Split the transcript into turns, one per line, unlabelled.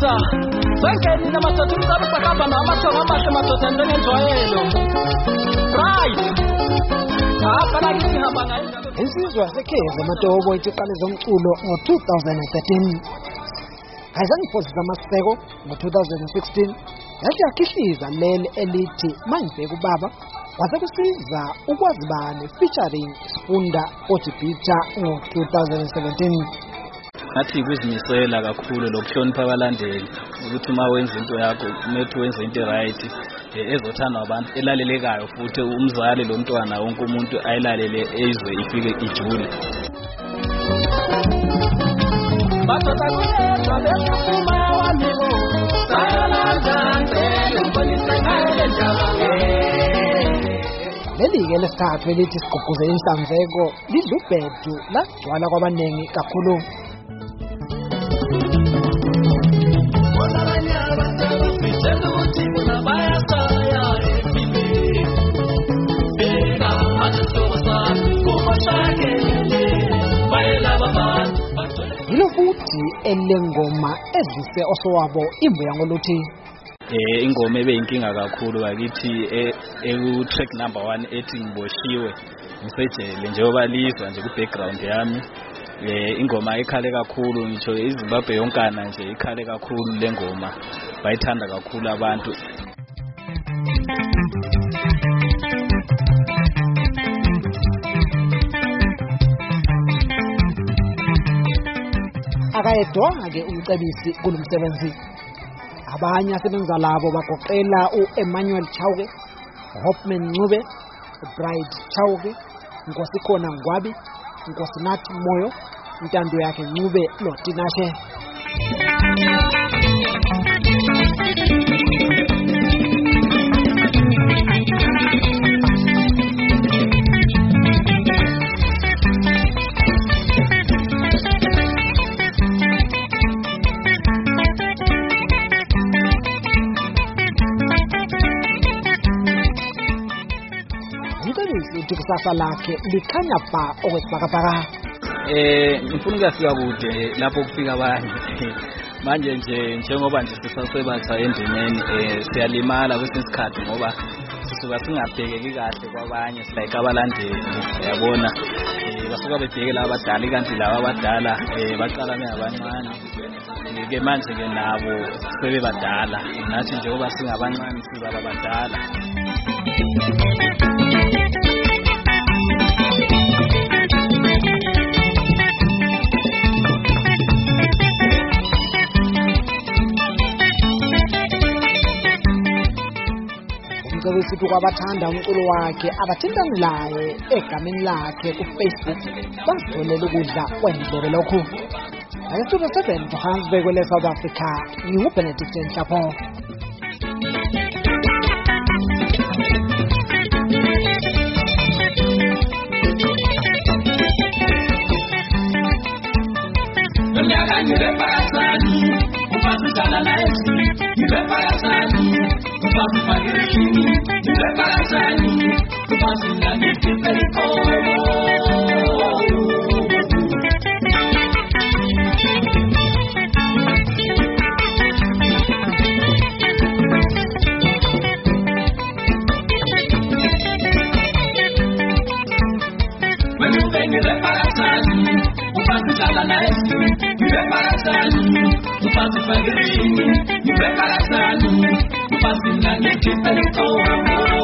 sengenile madoda umcaba usahamba nawo amathongo amahle madoda njengenjwayelo. Right. Hapha lakithi hamba ngayo
insizwa yasekheza amatobo itiqale zomculo ngo-2013 ayizangiphosisa amaseko ngo-2016 yathi yakhihliza leli elithi mangibheka ubaba kwase kusiza ukwazi bani featuring sifunda ojibhitha ngo-2017
ngathi kuzimisela kakhulu lokuhlonipha abalandeli ukuthi uma wenza into yakho kumele wenze into right ezothandwa abantu elalelekayo futhi umzali lo mntwana wonke umuntu ayilalele ezwe ifike ijule.
Madoda kuyedwa besuphuma wamibo sayolanda ngcele ngibonise ngayo le ndaba
leli-ke lesithathu elithi sigqugquze inhlanzeko lidla ubhedu lagcwala kwabaningi kakhulu. Elengoma ezise osowabo imbuya ngoluthi
eh ingoma ebeyinkinga kakhulu bakithi eku track number 1 ethi ngiboshiwe ngisejele njengoba lizwa nje ku background yami. Eh ingoma ikhale kakhulu ngisho iZimbabwe yonkana nje ikhale kakhulu lengoma. Bayithanda kakhulu abantu.
Akayedwanga-ke umcebisi kulo msebenzi abanye asebenza labo bagoqela u-emmanuel chauke hopman ncube ubride chauke nkosikhona ngwabi nkosinathi moyo intando yakhe ncube lotinashe umcebisi uthi kusasa lakhe likhanya bha okwesibhakabhaka.
Eh ngifuna ukuyafika kude lapho kufika abanye manje nje njengoba nje sisasebatha endimeni eh siyalimala kwesinye isikhathi ngoba sisuka singabhekeki kahle kwabanye like abalandeli uyabona? Eh basuka bebheke laba abadala kanti laba abadala eh baqala bengabancane ke manje ke nabo sebebadala nathi njengoba singabancane siba abadala
umcebisi uthi kwabathanda umculo wakhe abathintane laye egameni lakhe kufacebook. Bazitholele ukudla kwendlebe lokhu. Ake-studio seven johannesburg kwele south africa ngingubenedict nhlapho
Para salir. Não faço sangue de mim, me prepara na luz. Não faço nada de diferente com amor.